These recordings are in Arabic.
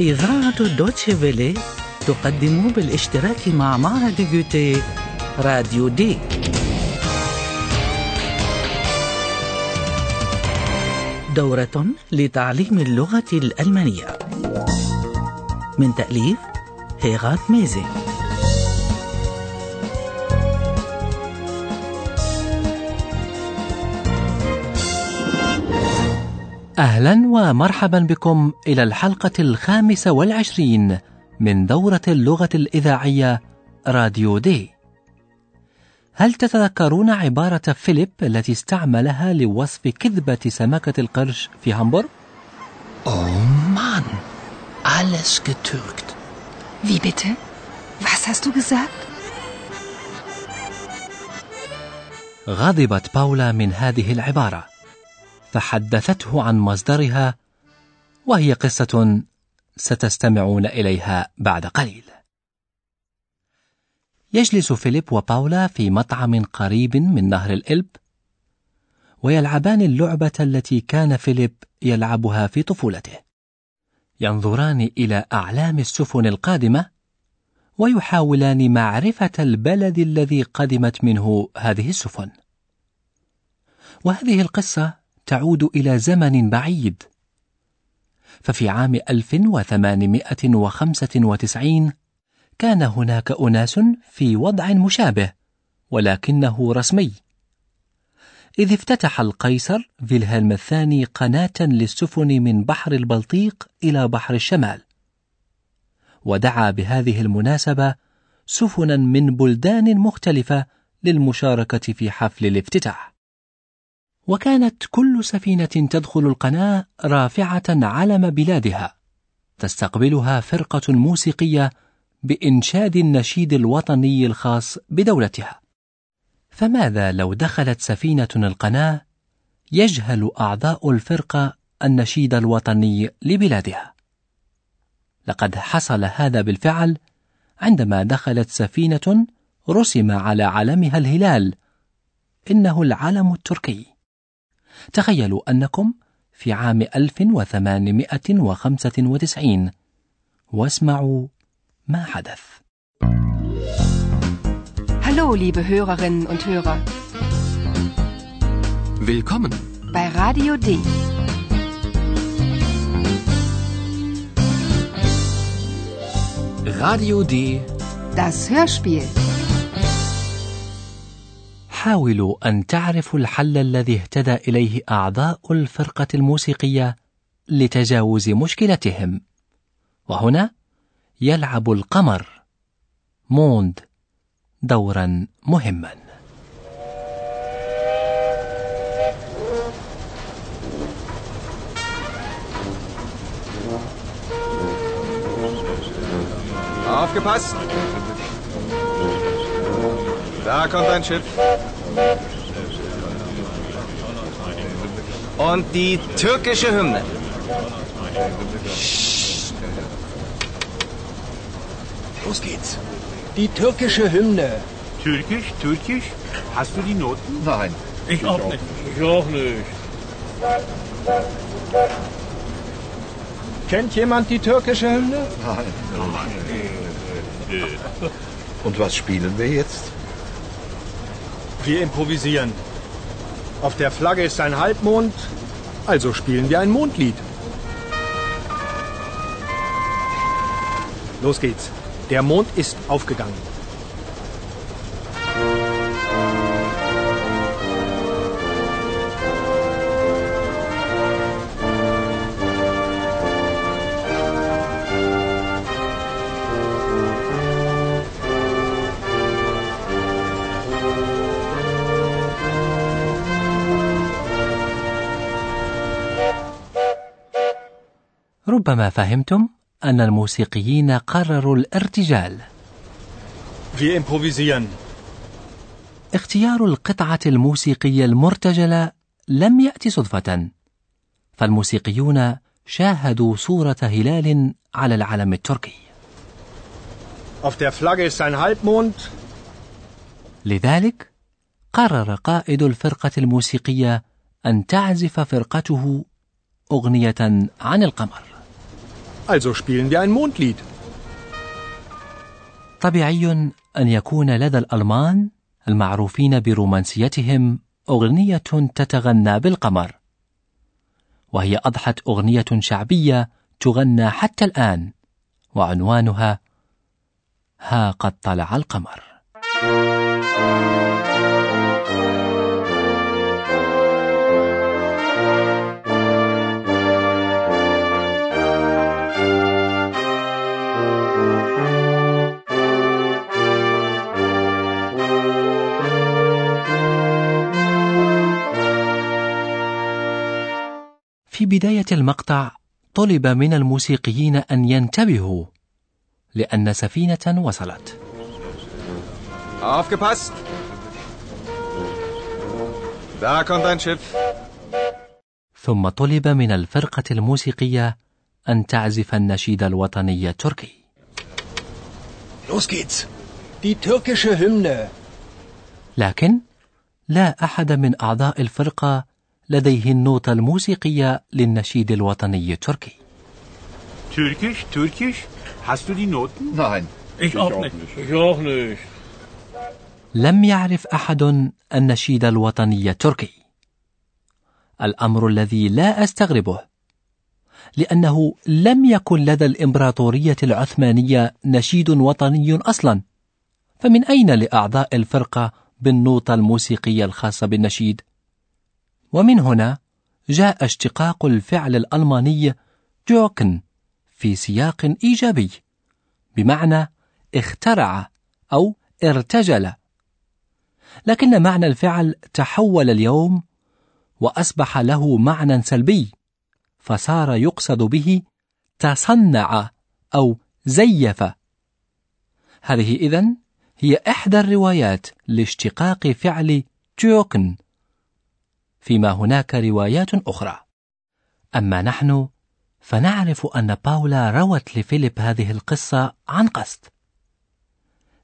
إذاعة دوتشي فيلي تقدم بالاشتراك مع معهد جوتي راديو دي. دورة لتعليم اللغة الألمانية. من تأليف هيغات ميزي. أهلا ومرحبا بكم إلى الحلقة الخامسة والعشرين من دورة اللغة الإذاعية راديو دي. هل تتذكرون عبارة فيليب التي استعملها لوصف كذبة سمكة القرش في هامبورغ؟ Oh Mann, alles getürkt. Wie bitte? Was hast du gesagt? غضبت باولا من هذه العبارة فحدثته عن مصدرها وهي قصة ستستمعون إليها بعد قليل. يجلس فيليب وباولا في مطعم قريب من نهر الإلب ويلعبان اللعبة التي كان فيليب يلعبها في طفولته. ينظران إلى أعلام السفن القادمة ويحاولان معرفة البلد الذي قدمت منه هذه السفن. وهذه القصة تعود إلى زمن بعيد. ففي عام 1895 كان هناك أناس في وضع مشابه ولكنه رسمي. إذ افتتح القيصر فيلهلم الثاني قناة للسفن من بحر البلطيق إلى بحر الشمال. ودعا بهذه المناسبة سفنا من بلدان مختلفة للمشاركة في حفل الافتتاح. وكانت كل سفينة تدخل القناة رافعة علم بلادها تستقبلها فرقة موسيقية بإنشاد النشيد الوطني الخاص بدولتها. فماذا لو دخلت سفينة القناة يجهل أعضاء الفرقة النشيد الوطني لبلادها؟ لقد حصل هذا بالفعل عندما دخلت سفينة رسم على علمها الهلال إنه العلم التركي. تخيلوا أنكم في عام 1895 واسمعوا ما حدث Hallo, liebe Hörerinnen und Hörer. Willkommen. Bei Radio D. Radio D. Das Hörspiel. حاولوا أن تعرفوا الحل الذي اهتدى إليه أعضاء الفرقة الموسيقية لتجاوز مشكلتهم. وهنا يلعب القمر موند دورا مهما. Aufgepasst! Da kommt ein Schiff. Und die türkische Hymne. Los geht's. Die türkische Hymne. Türkisch, Türkisch? Hast du die Noten? Nein. Ich auch nicht. Ich auch nicht. Kennt jemand die türkische Hymne? Nein. Und was spielen wir jetzt? Wir improvisieren. Auf der Flagge ist ein Halbmond, also spielen wir ein Mondlied. Los geht's. Der Mond ist aufgegangen. ربما فهمتم أن الموسيقيين قرروا الارتجال. Wir improvisieren. اختيار القطعة الموسيقية المرتجلة لم يأتي صدفة، فالموسيقيون شاهدوا صورة هلال على العلم التركي. Auf der Flagge ist ein Halbmond, لذلك قرر قائد الفرقة الموسيقية أن تعزف فرقته أغنية عن القمر. Also spielen wir ein Mondlied. طبيعي أن يكون لدى الألمان المعروفين برومانسيتهم أغنية تتغنى بالقمر وهي أضحت أغنية شعبية تغنى حتى الآن وعنوانها ها قد طلع القمر في بداية المقطع طلب من الموسيقيين أن ينتبهوا لأن سفينة وصلت. Aufgepasst! Da kommt ein Schiff. ثم طلب من الفرقة الموسيقية أن تعزف النشيد الوطني التركي. Los geht's. Die türkische Hymne. لكن لا أحد من أعضاء الفرقة لديه النوتة الموسيقية للنشيد الوطني التركي. Türkisch, Türkisch. Hast du die Noten? Nein. Ich, auch, nicht. Ich auch nicht. لم يعرف أحد النشيد الوطني التركي. الأمر الذي لا أستغربه، لأنه لم يكن لدى الإمبراطورية العثمانية نشيد وطني أصلا، فمن أين لأعضاء الفرقة بالنوطة الموسيقية الخاصة بالنشيد؟ ومن هنا جاء اشتقاق الفعل الألماني جوكن في سياق إيجابي بمعنى اخترع أو ارتجل. لكن معنى الفعل تحول اليوم وأصبح له معنى سلبي فصار يقصد به تصنع أو زيف. هذه إذن هي إحدى الروايات لاشتقاق فعل جوكن. فيما هناك روايات أخرى أما نحن فنعرف أن باولا روت لفيليب هذه القصة عن قصد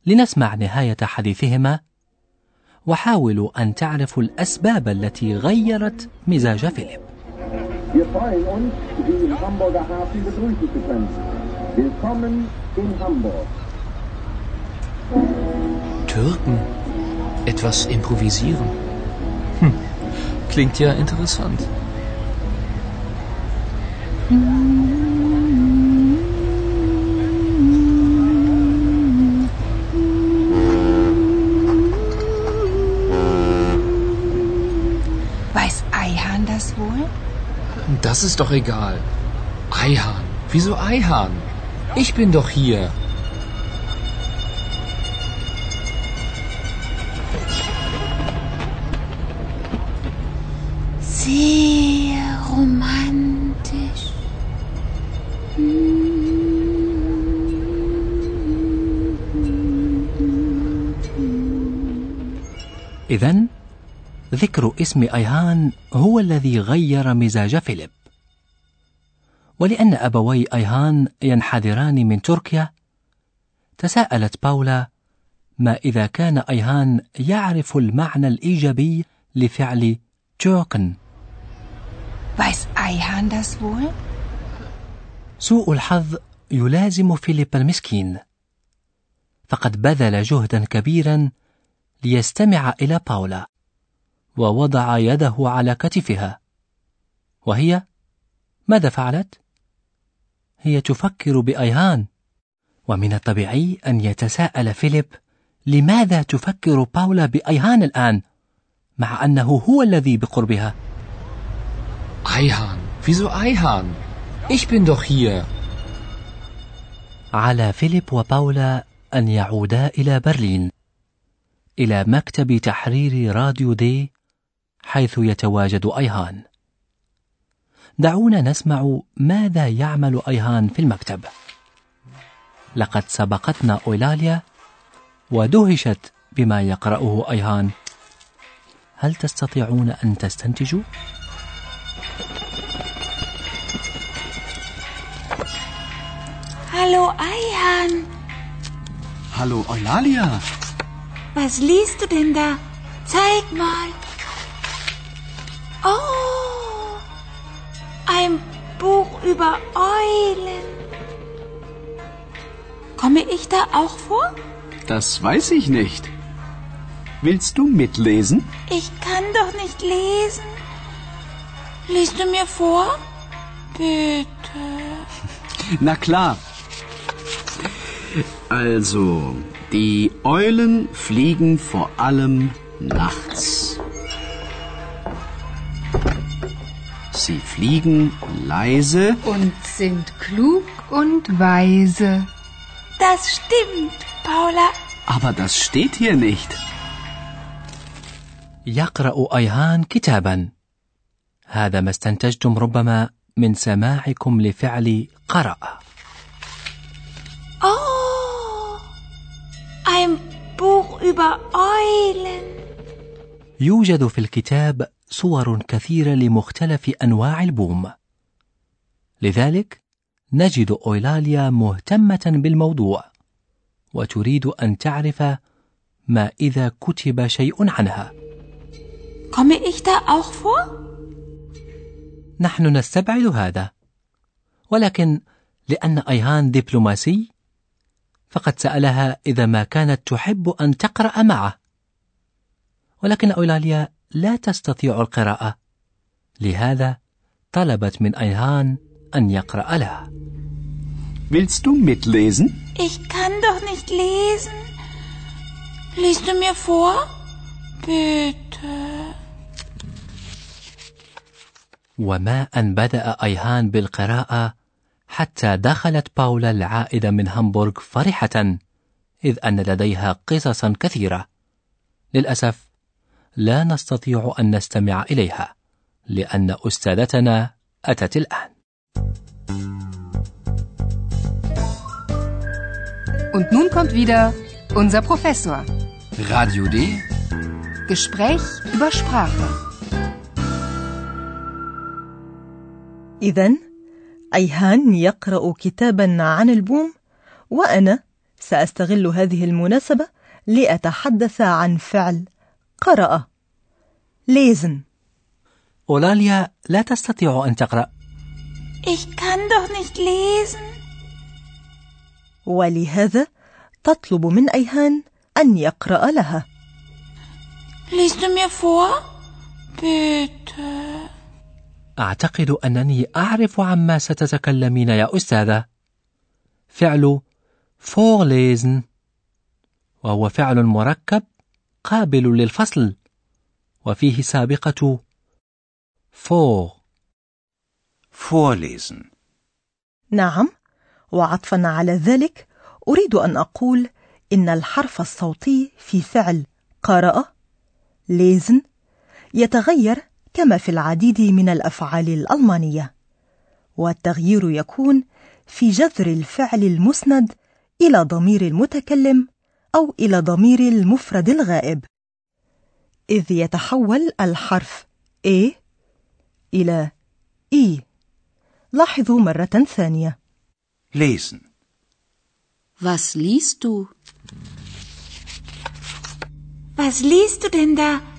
لنسمع نهاية حديثهما وحاولوا أن تعرفوا الأسباب التي غيرت مزاج فيليب. Türken. Etwas improvisieren. Hm. Klingt ja interessant. Weiß Eihahn das wohl? Das ist doch egal. Eihahn. Wieso Eihahn? Ich bin doch hier. Sehr romantisch. إذن ذكر اسم أيهان هو الذي غير مزاج فيليب ولأن أبوي أيهان ينحدران من تركيا تساءلت باولا ما إذا كان أيهان يعرف المعنى الإيجابي لفعل جوكن Weiß Eihahn das wohl? سوء الحظ يلازم فيليب المسكين. فقد بذل جهدا كبيرا ليستمع إلى باولا. ووضع يده على كتفها. وهي ماذا فعلت؟ هي تفكر بأيهان. ومن الطبيعي أن يتساءل فيليب لماذا تفكر باولا بأيهان الآن؟ مع أنه هو الذي بقربها. Eihahn. Wieso Eihahn? Ich bin doch hier. على فيليب وباولا أن يعودا إلى برلين إلى مكتب تحرير راديو دي حيث يتواجد أيهان دعونا نسمع ماذا يعمل أيهان في المكتب لقد سبقتنا أولاليا ودهشت بما يقرأه أيهان هل تستطيعون أن تستنتجوا Hallo Eihahn. Hallo Eulalia. Was liest du denn da? Zeig mal. Oh, ein Buch über Eulen. Komme ich da auch vor? Das weiß ich nicht. Willst du mitlesen? Ich kann doch nicht lesen. Liest du mir vor? Bitte. Na klar. Also, die Eulen fliegen vor allem nachts. Sie fliegen leise und sind klug und weise. Das stimmt, Paula. Aber das steht hier nicht. يقرأ أيهان كتابا هذا ما استنتجتم ربما من سماعكم لفعل قرأ Ein Buch über Eulen. يوجد في الكتاب صور كثيرة لمختلف أنواع البوم لذلك نجد أويلاليا مهتمة بالموضوع وتريد أن تعرف ما إذا كتب شيء عنها Komme ich da auch vor? نحن نستبعد هذا ولكن لأن أيهان دبلوماسي فقد سألها إذا ما كانت تحب أن تقرأ معه ولكن أولاليا لا تستطيع القراءة لهذا طلبت من أيهان أن يقرأ لها Willst du mitlesen? Ich kann doch nicht lesen. Liest du mir vor? Bitte. وما أن بدأ أيهان بالقراءة حتى دخلت باولا العائدة من هامبورغ فرحة إذ أن لديها قصصا كثيرة للأسف لا نستطيع أن نستمع إليها لأن أستاذتنا أتت الآن Und nun kommt wieder unser Professor. Radio D. Gespräch über Sprache. إذا أيهان يقرأ كتابا عن البوم وأنا سأستغل هذه المناسبة لأتحدث عن فعل قرأ ليزن أولاليا لا تستطيع أن تقرأ Ich kann doch nicht lesen. ولهذا تطلب من أيهان أن يقرأ لها Liest du mir vor? Bitte. أعتقد أنني أعرف عما ستتكلمين يا أستاذة فعل vorlesen وهو فعل مركب قابل للفصل وفيه سابقة vor Vorlesen. نعم وعطفا على ذلك أريد أن أقول إن الحرف الصوتي في فعل قرأ ليزن يتغير كما في العديد من الأفعال الألمانية والتغيير يكون في جذر الفعل المسند إلى ضمير المتكلم أو إلى ضمير المفرد الغائب إذ يتحول الحرف A إلى E لاحظوا مرة ثانية Lesen. Was liest du? Was liest du denn da?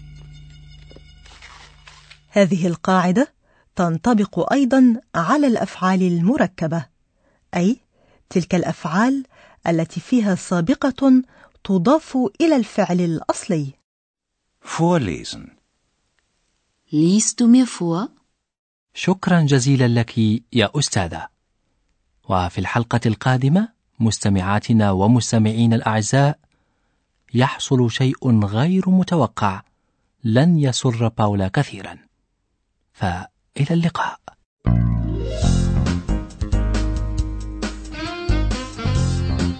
هذه القاعدة تنطبق أيضا على الأفعال المركبة أي تلك الأفعال التي فيها سابقة تضاف إلى الفعل الأصلي Vorlesen. Liest du mir vor? شكرا جزيلا لك يا أستاذة وفي الحلقة القادمة مستمعاتنا ومستمعين الأعزاء يحصل شيء غير متوقع لن يسر باولا كثيرا فإلى اللقاء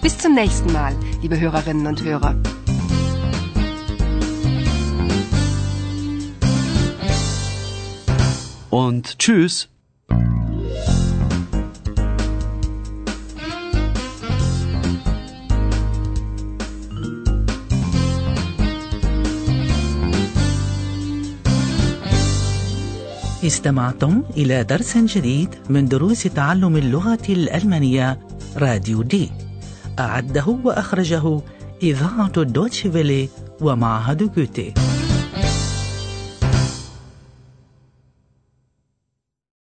Bis zum nächsten Mal, liebe Hörerinnen und Hörer. Und tschüss. استمعتم إلى درس جديد من دروس تعلم اللغة الألمانية راديو دي. أعده وأخرجه إذاعة دوتشفيلي ومعهد جوتي.